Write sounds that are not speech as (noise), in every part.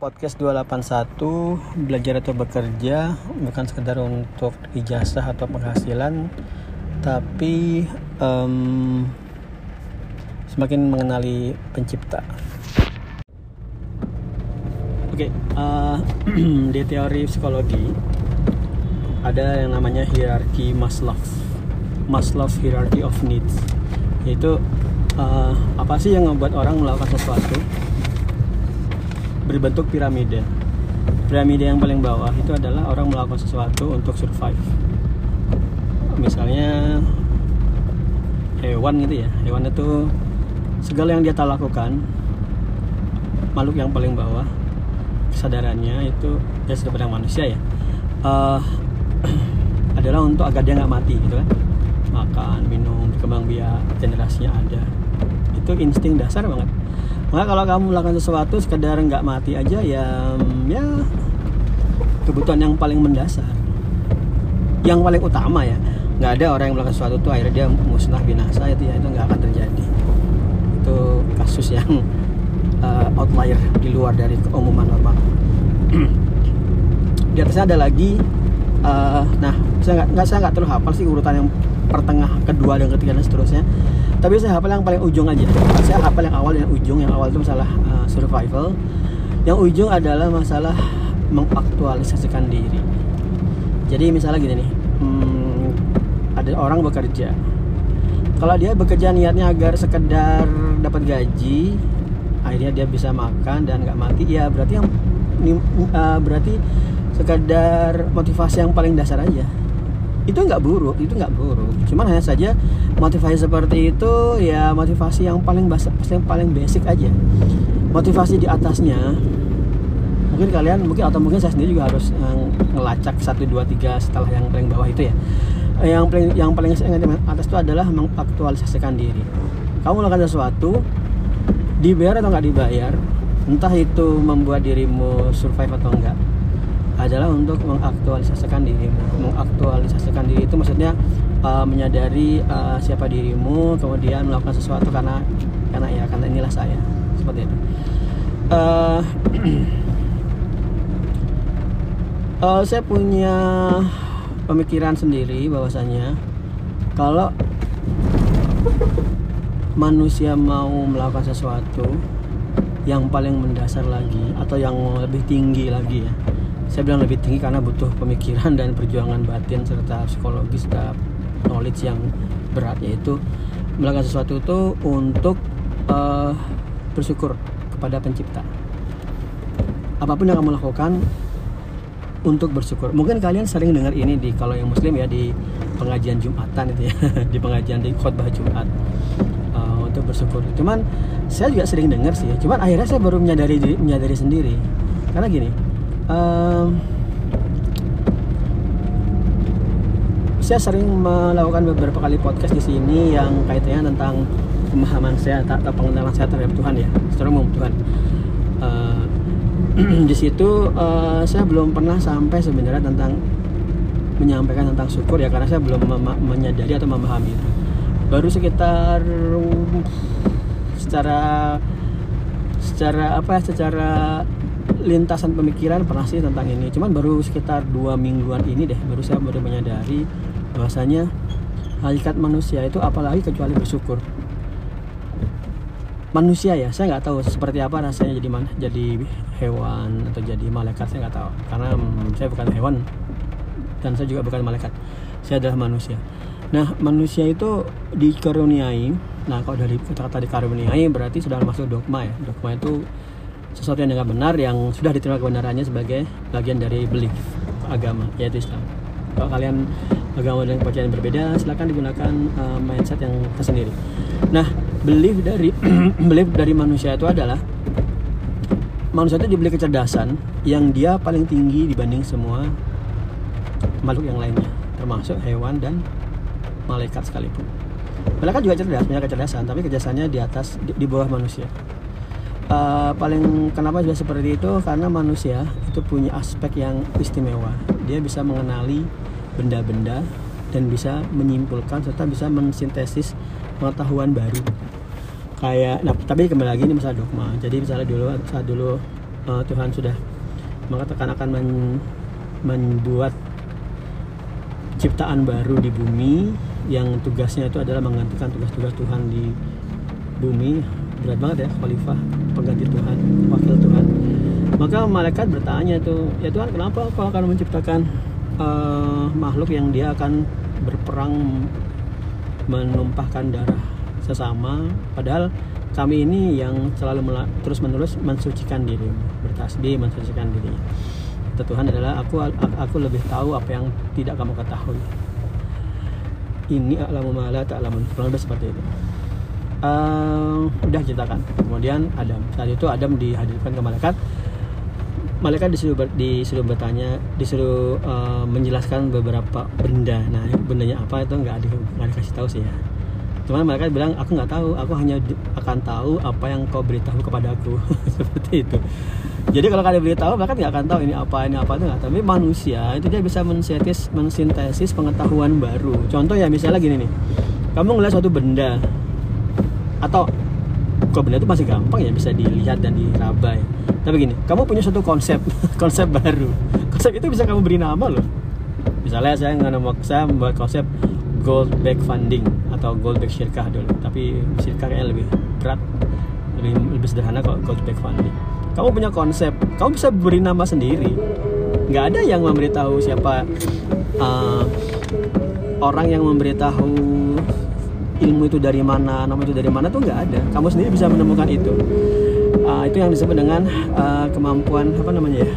Podcast 281 Belajar atau bekerja Bukan sekedar untuk ijazah atau penghasilan Tapi um, Semakin mengenali pencipta. Oke okay, uh, (clears throat) Di teori psikologi Ada yang namanya hierarki Maslow Maslow hierarchy of needs. Yaitu uh, Apa sih yang membuat orang melakukan sesuatu berbentuk piramida. Piramida yang paling bawah itu adalah orang melakukan sesuatu untuk survive. Misalnya hewan gitu ya. Hewan itu segala yang dia tak lakukan makhluk yang paling bawah kesadarannya itu ya pada manusia ya uh, (clears throat) adalah untuk agar dia nggak mati gitu kan makan minum berkembang biak generasinya ada itu insting dasar banget maka kalau kamu melakukan sesuatu sekedar nggak mati aja ya ya kebutuhan yang paling mendasar. Yang paling utama ya nggak ada orang yang melakukan sesuatu itu akhirnya dia musnah binasa itu ya itu nggak akan terjadi. Itu kasus yang uh, (laughs) outlier di luar dari keumuman normal. (clears throat) Di atasnya ada lagi uh, nah saya nggak saya nggak terlalu hafal sih urutan yang pertengah kedua dan ketiga dan seterusnya tapi saya hafal yang paling ujung aja. Saya hafal yang awal dan ujung yang awal itu masalah uh, survival. Yang ujung adalah masalah mengaktualisasikan diri. Jadi misalnya gini nih hmm, ada orang bekerja. Kalau dia bekerja niatnya agar sekedar dapat gaji akhirnya dia bisa makan dan nggak mati ya berarti yang uh, berarti sekedar motivasi yang paling dasar aja itu nggak buruk itu nggak buruk. Cuman hanya saja motivasi seperti itu ya motivasi yang paling basic yang paling basic aja. Motivasi di atasnya mungkin kalian mungkin atau mungkin saya sendiri juga harus uh, ngelacak satu dua tiga setelah yang paling bawah itu ya. Yang paling yang paling atas itu adalah mengaktualisasikan diri. Kamu melakukan sesuatu dibayar atau nggak dibayar entah itu membuat dirimu survive atau enggak adalah untuk mengaktualisasikan dirimu mengaktualisasikan diri itu maksudnya uh, menyadari uh, siapa dirimu kemudian melakukan sesuatu karena karena ya karena inilah saya. Seperti itu. Uh, uh, saya punya pemikiran sendiri bahwasanya kalau manusia mau melakukan sesuatu yang paling mendasar lagi atau yang lebih tinggi lagi ya saya bilang lebih tinggi karena butuh pemikiran dan perjuangan batin serta psikologis serta knowledge yang berat yaitu melakukan sesuatu itu untuk uh, bersyukur kepada pencipta. Apa pun yang kamu lakukan untuk bersyukur. Mungkin kalian sering dengar ini di kalau yang muslim ya di pengajian jumatan itu ya (laughs) di pengajian di khutbah jumat uh, untuk bersyukur. Cuman saya juga sering dengar sih ya cuman akhirnya saya baru menyadari menyadari sendiri. Karena gini um, saya sering melakukan beberapa kali podcast di sini yang kaitannya tentang pemahaman saya atau pengenalan saya terhadap Tuhan ya, secara umum Tuhan. Uh, (clears throat) di situ uh, saya belum pernah sampai sebenarnya tentang menyampaikan tentang syukur ya karena saya belum menyadari atau memahami itu. Baru sekitar secara secara apa ya secara lintasan pemikiran pernah sih tentang ini. Cuman baru sekitar dua mingguan ini deh baru saya baru menyadari bahwasanya hakikat manusia itu apalagi kecuali bersyukur. Manusia ya saya nggak tahu seperti apa rasanya jadi mana jadi hewan atau jadi malaikat saya nggak tahu. Karena saya bukan hewan dan saya juga bukan malaikat. Saya adalah manusia. Nah manusia itu dikaruniai nah kalau dari kata-kata dikaruniai berarti sudah masuk dogma ya dogma itu sesuatu yang dianggap benar yang sudah diterima kebenarannya sebagai bagian dari belief agama yaitu Islam. Kalau kalian agama dan kepercayaan berbeda, silahkan digunakan uh, mindset yang tersendiri. Nah, belief dari (clears throat) belief dari manusia itu adalah manusia itu diberi kecerdasan yang dia paling tinggi dibanding semua makhluk yang lainnya, termasuk hewan dan malaikat sekalipun. Malaikat juga cerdas, punya kecerdasan, tapi kecerdasannya di atas di, di bawah manusia. Uh, paling kenapa juga seperti itu? Karena manusia itu punya aspek yang istimewa. Dia bisa mengenali benda-benda dan bisa menyimpulkan serta bisa mensintesis pengetahuan baru. Kayak nah tapi kembali lagi ini masalah dogma. Jadi misalnya dulu saat dulu uh, Tuhan sudah mengatakan akan men, membuat ciptaan baru di bumi yang tugasnya itu adalah menggantikan tugas-tugas Tuhan di bumi. Berat banget ya khalifah pengganti Tuhan wakil Tuhan. Maka malaikat bertanya itu ya Tuhan kenapa kau akan menciptakan uh, makhluk yang dia akan berperang menumpahkan darah sesama? Padahal kami ini yang selalu terus menerus mensucikan diri bertasbih mensucikan kata Tuhan adalah aku aku lebih tahu apa yang tidak kamu ketahui ini alamu mala ta'lamun. Kurang lebih seperti itu. Uh, udah ceritakan. Kemudian Adam. Saat itu Adam dihadirkan ke malaikat. Malaikat disuruh ber, disuruh bertanya disuruh uh, menjelaskan beberapa benda. Nah bendanya apa itu nggak ada dikasih tahu sih ya. Cuman mereka bilang aku nggak tahu. Aku hanya akan tahu apa yang kau beritahu kepada aku. (laughs) Seperti itu jadi kalau kalian beritahu mereka nggak akan tahu ini apa ini apa itu nggak tapi manusia itu dia bisa mensintesis mensintesis pengetahuan baru. Contoh ya misalnya gini nih. Kamu ngeliat suatu benda. Atau kok benda itu masih gampang ya bisa dilihat dan dirabai. Tapi gini kamu punya suatu konsep (laughs) konsep baru. Konsep itu bisa kamu beri nama loh. Misalnya saya nggak saya membuat konsep gold back funding atau gold back syirkah dulu. Tapi syirkah kayaknya lebih berat lebih lebih sederhana kalau gold back funding kamu punya konsep. Kamu bisa beri nama sendiri. Nggak ada yang memberitahu siapa uh, orang yang memberitahu ilmu itu dari mana nama itu dari mana tuh nggak ada. Kamu sendiri bisa menemukan itu. Uh, itu yang disebut dengan uh, kemampuan apa namanya ya?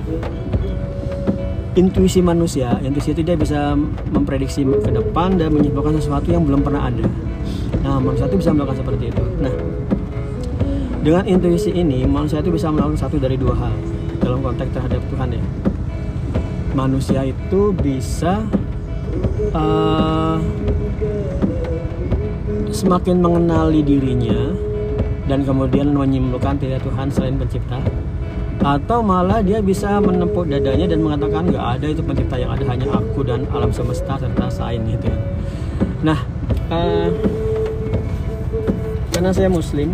Intuisi manusia. Intuisi itu dia bisa memprediksi ke depan dan menyimpulkan sesuatu yang belum pernah ada. Nah manusia itu bisa melakukan seperti itu. Nah dengan intuisi ini manusia itu bisa melakukan satu dari dua hal dalam konteks terhadap Tuhan ya. Manusia itu bisa uh, semakin mengenali dirinya dan kemudian menyimpulkan tidak Tuhan selain pencipta atau malah dia bisa menempuk dadanya dan mengatakan nggak ada itu pencipta yang ada hanya aku dan alam semesta serta sain gitu. Nah uh, karena saya muslim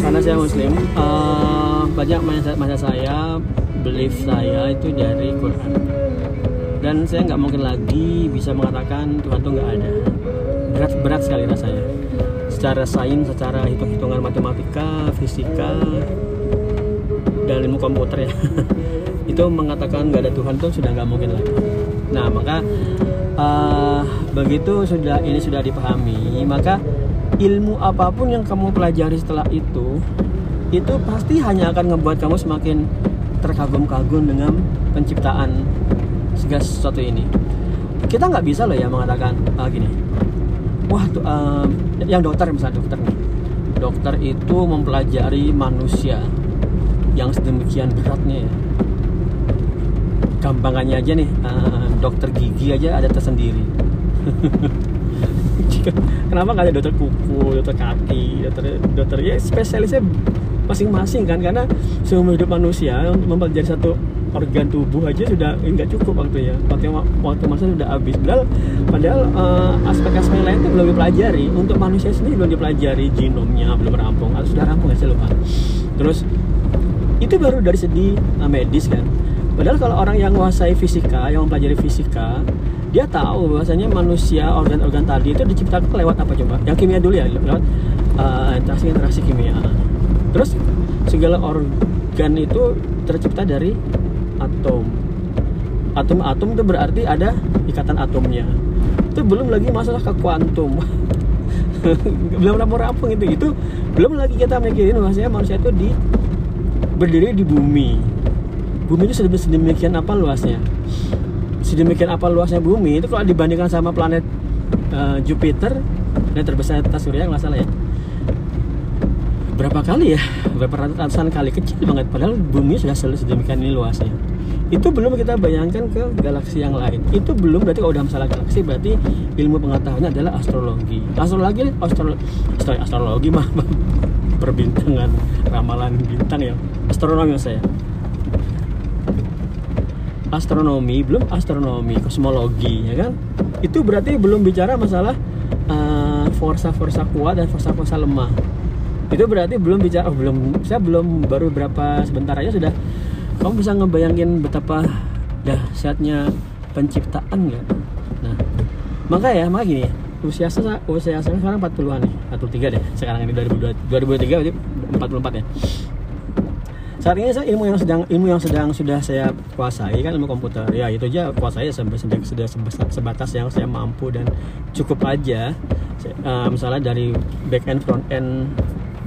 karena saya muslim uh, banyak masa saya belief saya itu dari Quran. Dan saya nggak mungkin lagi bisa mengatakan Tuhan tuh nggak ada. Berat berat sekali rasanya. Secara sains, secara hitung-hitungan matematika, fisika, dan ilmu komputer ya. (laughs) Itu mengatakan nggak ada Tuhan itu sudah nggak mungkin lagi. Nah maka uh, begitu sudah ini sudah dipahami maka ilmu apa pun yang kamu pelajari setelah itu itu pasti hanya akan ngebuat kamu semakin terkagum-kagum dengan penciptaan segala sesuatu ini. Kita nggak bisa loh ya mengatakan uh, gini. Wah tuh, um, yang dokter misalnya dokter nih. Dokter itu mempelajari manusia yang sedemikian beratnya ya. Gampangannya aja nih uh, dokter gigi aja ada tersendiri (laughs) kenapa nggak ada dokter kuku dokter kaki dokter dokter ya spesialisnya masing-masing kan? Karena seumur hidup manusia untuk mempelajari satu organ tubuh aja sudah nggak cukup waktunya. Waktu waktu masa sudah habis. Padahal padahal uh, aspek-aspek lain itu belum dipelajari. Untuk manusia sendiri belum dipelajari genomnya belum rampung. Atau sudah rampung ya saya lupa? Terus itu baru dari segi uh, medis kan? Padahal kalau orang yang menguasai fisika yang mempelajari fisika dia tahu bahwasanya manusia organ-organ tadi itu diciptakan lewat apa coba? Yang kimia dulu ya lewat uh, interaksi interaksi kimia. Terus segala organ itu tercipta dari atom. Atom-atom itu berarti ada ikatan atomnya. Itu belum lagi masalah ke kuantum. (laughs) Belum rampung rampung itu itu belum lagi kita mikirin bahwasanya manusia itu di berdiri di bumi. Bumi itu sedemikian apa luasnya sedemikian apa luasnya bumi itu kalau dibandingkan sama planet uh, Jupiter yang terbesar atas surya nggak salah ya. Berapa kali ya? Berapa ratusan kali. Kecil banget padahal bumi sudah sedemikian ini luasnya. Itu belum kita bayangkan ke galaksi yang lain. Itu belum berarti kalau udah masalah galaksi berarti ilmu pengetahuannya adalah astrologi. Astrologi astro, sorry, astrologi mah (laughs) perbintangan ramalan bintang ya. Astronomi saya astronomi belum astronomi kosmologi ya kan? Itu berarti belum bicara masalah uh, forsa forsa kuat dan forsa forsa lemah. Itu berarti belum bicara oh, belum saya belum baru berapa sebentar aja sudah. Kamu bisa ngebayangin betapa dahsyatnya penciptaan nggak nah maka ya maka gini usia saya usia saya sekarang 40-an nih 43 deh sekarang ini 2002, 2023 berarti 44 ya ini saya ilmu yang sedang ilmu yang sedang sudah saya kuasai kan ilmu komputer. Ya itu aja kuasai sampai sudah sudah sebatas yang saya mampu dan cukup aja. Uh, misalnya dari back end front end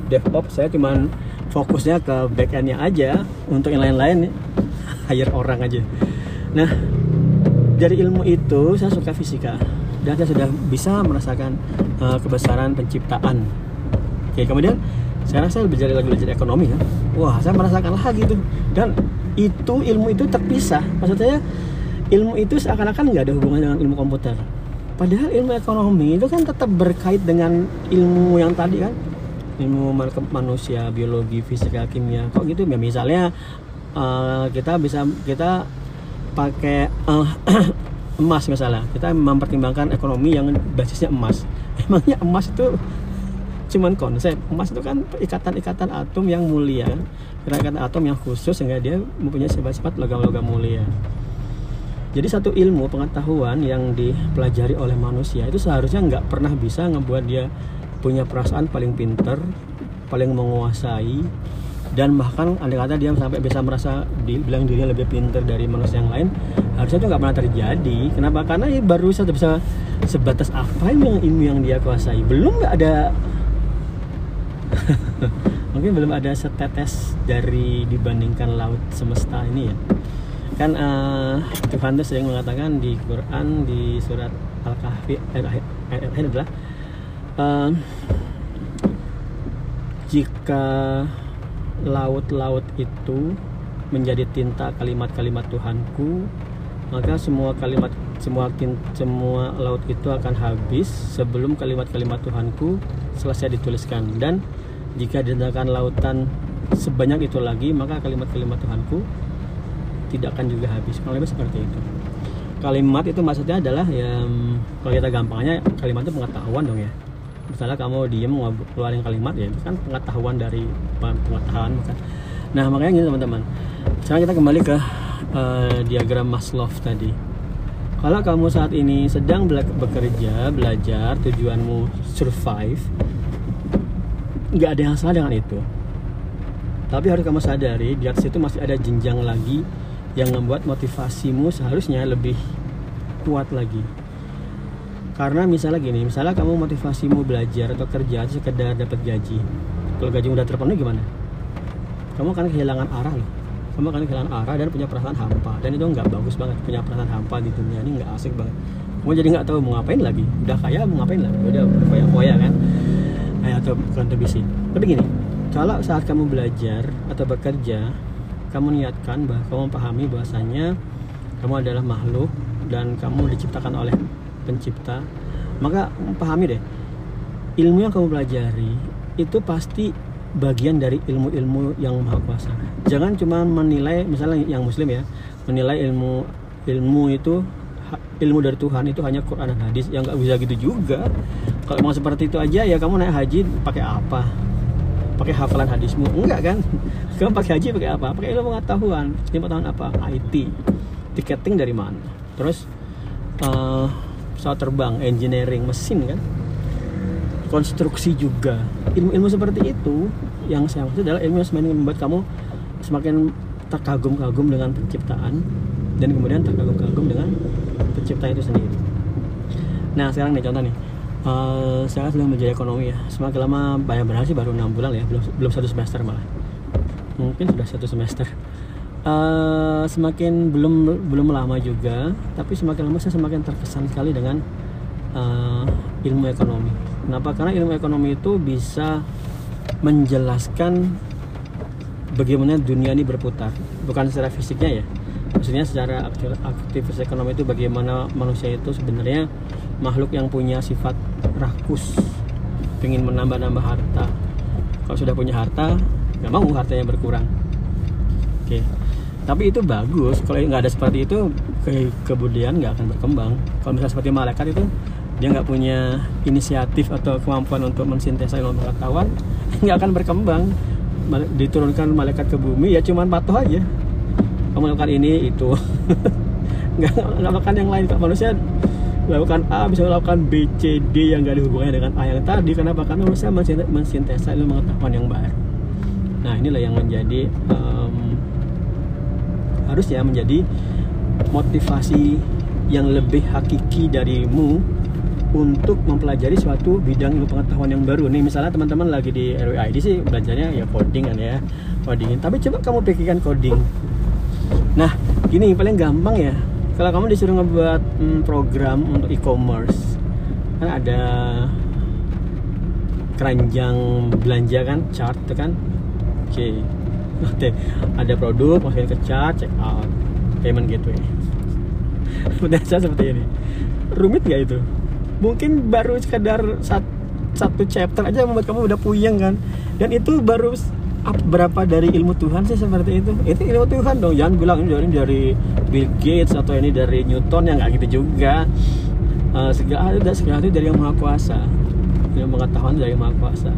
DevOps saya cuman fokusnya ke back endnya aja. Untuk yang lain-lain hire orang aja. Nah dari ilmu itu saya suka fisika. Dan saya sudah bisa merasakan uh, kebesaran penciptaan. Oke kemudian sekarang saya belajar lagi belajar ekonomi kan wah saya merasakan lagi tuh. Dan itu ilmu itu terpisah. Maksudnya ilmu itu seakan-akan nggak ada hubungan dengan ilmu komputer. Padahal ilmu ekonomi itu kan tetap berkait dengan ilmu yang tadi kan. Ilmu manusia biologi fisika kimia. Kok gitu? Ya misalnya uh, kita bisa kita pakai uh, (clears throat) emas misalnya. Kita mempertimbangkan ekonomi yang basisnya emas. (laughs) Emangnya emas itu cuman konsep emas itu kan ikatan-ikatan atom yang mulia. Ikatan atom yang khusus sehingga dia mempunyai sifat-sifat logam-logam mulia. Jadi satu ilmu pengetahuan yang dipelajari oleh manusia itu seharusnya nggak pernah bisa ngebuat dia punya perasaan paling pinter paling menguasai dan bahkan andai kata dia sampai bisa merasa dibilang dirinya lebih pinter dari manusia yang lain harusnya itu nggak pernah terjadi. Kenapa? Karena ya baru saja bisa sebatas apa yang ilmu yang dia kuasai. Belum nggak ada (laughs) mungkin belum ada setetes dari dibandingkan laut semesta ini ya. Kan uh, Tuhan tuh sering mengatakan di Quran di surat Al-Kahfi ayat ayat adalah uh, jika laut-laut itu menjadi tinta kalimat-kalimat Tuhanku maka semua kalimat semua semua laut itu akan habis sebelum kalimat-kalimat Tuhanku selesai dituliskan. Dan jika diadakan lautan sebanyak itu lagi maka kalimat-kalimat Tuhanku tidak akan juga habis. Kurang lebih seperti itu. Kalimat itu maksudnya adalah ya kalau kita gampangnya kalimat itu pengetahuan dong ya. Misalnya kamu diem ngeluarin kalimat ya itu kan pengetahuan dari pengetahuan bukan nah makanya gini teman-teman. Sekarang kita kembali ke uh, diagram Maslow tadi. Kalau kamu saat ini sedang bekerja belajar tujuanmu survive nggak ada yang salah dengan itu. Tapi harus kamu sadari di atas itu masih ada jenjang lagi yang membuat motivasimu seharusnya lebih kuat lagi. Karena misalnya gini misalnya kamu motivasimu belajar atau kerja sekedar dapat gaji. Kalau gaji udah terpenuhi gimana? Kamu akan kehilangan arah loh. Kamu akan kehilangan arah dan punya perasaan hampa. Dan itu nggak bagus banget punya perasaan hampa di dunia ini nggak asik banget. Kamu jadi nggak tahu mau ngapain lagi. Udah kaya mau ngapain lagi? Udah koya kan eh, atau kontribusi. Tapi gini kalau saat kamu belajar atau bekerja kamu niatkan bahwa kamu pahami bahwasanya kamu adalah makhluk dan kamu diciptakan oleh pencipta maka pahami deh ilmu yang kamu pelajari itu pasti bagian dari ilmu-ilmu yang maha kuasa. Jangan cuma menilai misalnya yang muslim ya menilai ilmu ilmu itu ilmu dari Tuhan itu hanya Quran dan hadis. Yang nggak bisa gitu juga. Kalau mau seperti itu aja ya kamu naik haji pakai apa? Pakai hafalan hadismu? Enggak kan? (laughs) Kamu pakai haji pakai apa? Pakai ilmu pengetahuan. Ilmu pengetahuan apa? IT tiketing dari mana? Terus uh, pesawat terbang engineering mesin kan? Konstruksi juga. Ilmu-ilmu seperti itu yang saya maksud adalah ilmu yang semakin membuat kamu semakin terkagum-kagum dengan penciptaan dan kemudian terkagum-kagum dengan pencipta itu sendiri. Nah sekarang nih contoh nih. Uh, saya sedang belajar ekonomi ya. Semakin lama banyak berhasil baru enam bulan ya. Belum belum satu semester malah. Mungkin sudah satu semester. Uh, semakin belum belum lama juga tapi semakin lama saya semakin terkesan sekali dengan uh, ilmu ekonomi. Kenapa? Karena ilmu ekonomi itu bisa menjelaskan bagaimana dunia ini berputar. Bukan secara fisiknya ya maksudnya secara aktivitas ekonomi itu bagaimana manusia itu sebenarnya makhluk yang punya sifat rakus ingin menambah-nambah harta. Kalau sudah punya harta nggak mau hartanya berkurang. Oke. Tapi itu bagus. Kalau nggak ada seperti itu ke kebudayaan nggak akan berkembang. Kalau misalnya seperti malaikat itu dia nggak punya inisiatif atau kemampuan untuk mensintesa ilmu pengetahuan (laughs) nggak akan berkembang. Diturunkan malaikat ke bumi ya cuman patuh aja kamu lakukan ini itu. (laughs) Nggak makan yang lain kalau manusia melakukan A bisa melakukan B C D yang gak ada hubungannya dengan A yang tadi. Kenapa? Karena manusia mensintesa ilmu pengetahuan yang baru. Nah inilah yang menjadi um, harusnya menjadi motivasi yang lebih hakiki darimu untuk mempelajari suatu bidang ilmu pengetahuan yang baru. Nih misalnya teman-teman lagi di RWID sih belajarnya ya coding kan ya coding. Tapi coba kamu pikirkan coding nah gini paling gampang ya. Kalau kamu disuruh ngebuat hmm, program untuk e-commerce kan ada keranjang belanja kan chart kan? Oke. (laughs) Okay. ada produk masukin ke chart check out payment gateway. (laughs) Udah seperti ini. Rumit gak itu? Mungkin baru sekedar satu chapter aja membuat kamu udah puyeng kan? Dan itu baru berapa dari ilmu Tuhan sih seperti itu? Itu ilmu Tuhan dong. Jangan bilang ini dari dari Bill Gates atau ini dari Newton yang nggak gitu juga. Uh, segala ada segala itu dari yang maha kuasa. Yang pengetahuan dari yang maha kuasa.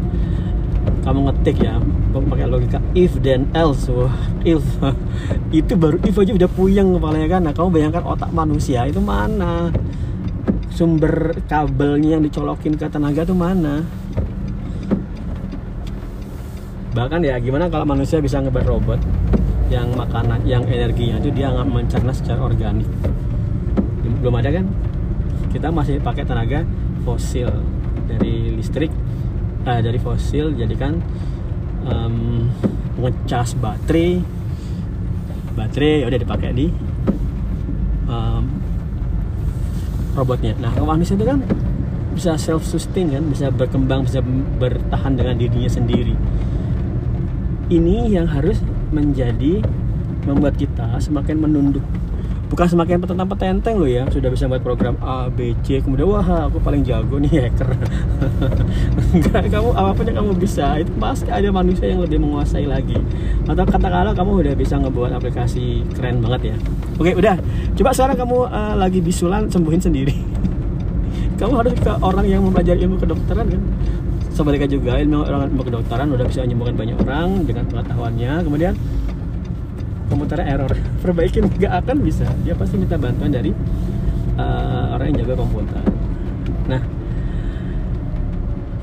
Kamu ngetik ya pakai logika if then else. Wah if. (laughs) Itu baru if aja udah puyeng kepalanya kan? Nah kamu bayangkan otak manusia itu mana? Sumber kabelnya yang dicolokin ke tenaga tuh mana bahkan ya gimana kalau manusia bisa ngebuat robot yang makanan yang energinya itu dia nggak mencerna secara organik. Belum ada kan? Kita masih pakai tenaga fosil. Dari listrik uh, dari fosil jadikan um, ngecas baterai. Baterai ya udah dipakai di um, robotnya. Nah manusia itu kan bisa self sustain kan bisa berkembang bisa bertahan dengan dirinya sendiri ini yang harus menjadi membuat kita semakin menunduk. Bukan semakin petentang petenteng lo ya sudah bisa buat program A B C kemudian wah aku paling jago nih hacker. (laughs) Enggak kamu apa pun yang kamu bisa itu pasti ada manusia yang lebih menguasai lagi. Atau katakanlah kamu udah bisa ngebuat aplikasi keren banget ya. Oke udah. Coba sekarang kamu uh, lagi bisulan sembuhin sendiri. (laughs) Kamu harus ke orang yang mempelajari ilmu kedokteran kan sebaliknya juga ilmu orang ilmu kedokteran udah bisa menyembuhkan banyak orang dengan pengetahuannya. Kemudian komputernya error. (laughs) Perbaikin nggak akan bisa. Dia pasti minta bantuan dari uh, orang yang jaga komputer. Nah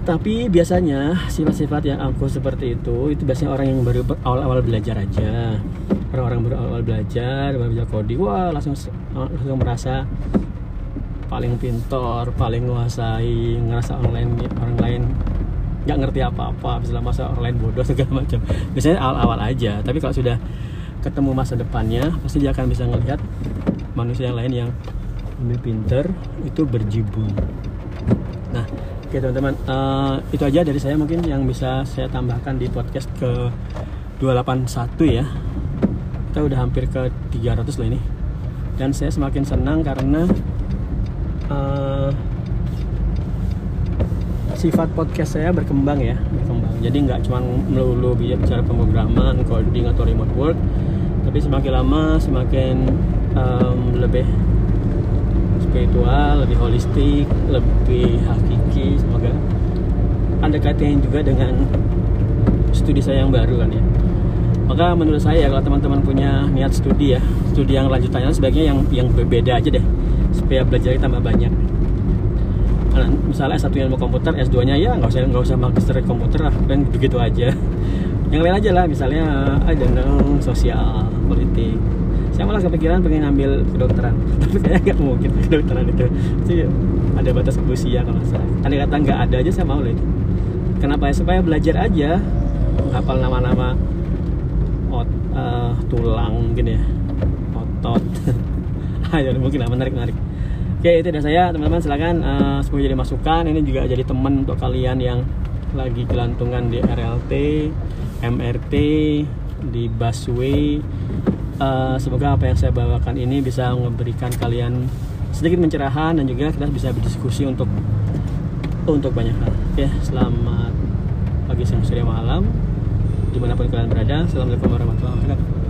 tapi biasanya sifat-sifat yang aku seperti itu itu biasanya orang yang baru awal-awal belajar aja. Orang-orang baru awal belajar baru belajar coding wah langsung langsung merasa paling pintar paling menguasai ngerasa online orang lain nggak ngerti apa-apa bisa masa orang lain bodoh (laughs) segala macam. Biasanya awal-awal aja tapi kalau sudah ketemu masa depannya pasti dia akan bisa melihat manusia yang lain yang lebih pinter itu berjibun. Nah oke teman-teman uh, itu aja dari saya mungkin yang bisa saya tambahkan di podcast ke 281 ya. Kita udah hampir ke 300 loh ini. Dan saya semakin senang karena uh, sifat podcast saya berkembang ya berkembang. Jadi nggak cuma melulu bicara pemrograman coding atau remote work tapi semakin lama semakin um, lebih spiritual lebih holistik lebih hakiki. Semoga ada kaitannya juga dengan studi saya yang baru kan ya. Maka menurut saya kalau teman-teman punya niat studi ya studi yang lanjutannya sebaiknya yang yang berbeda aja deh. Supaya belajar tambah banyak misalnya S1 ilmu komputer S2 nya ya nggak usah nggak usah magister komputer lah. Dan begitu aja. (laughs) Yang lain aja lah misalnya don't know sosial politik. Saya malah kepikiran pengen ambil kedokteran. (laughs) Tapi kayaknya nggak mungkin (laughs) kedokteran itu. Sih ada batas usia kalau saya ada kata nggak ada aja saya mau lah itu. Kenapa? Ya supaya belajar aja. Hafal nama-nama ot uh, tulang mungkin ya. Otot. Ayo mungkin lah menarik menarik oke itu dari saya. Teman-teman silahkan uh, semoga jadi masukan. Ini juga jadi teman untuk kalian yang lagi gelantungan di RLT MRT di busway. Uh, semoga apa yang saya bawakan ini bisa memberikan kalian sedikit pencerahan dan juga kita bisa berdiskusi untuk untuk banyak hal. Ya selamat pagi siang sore malam. Di mana pun kalian berada. Assalamualaikum warahmatullahi wabarakatuh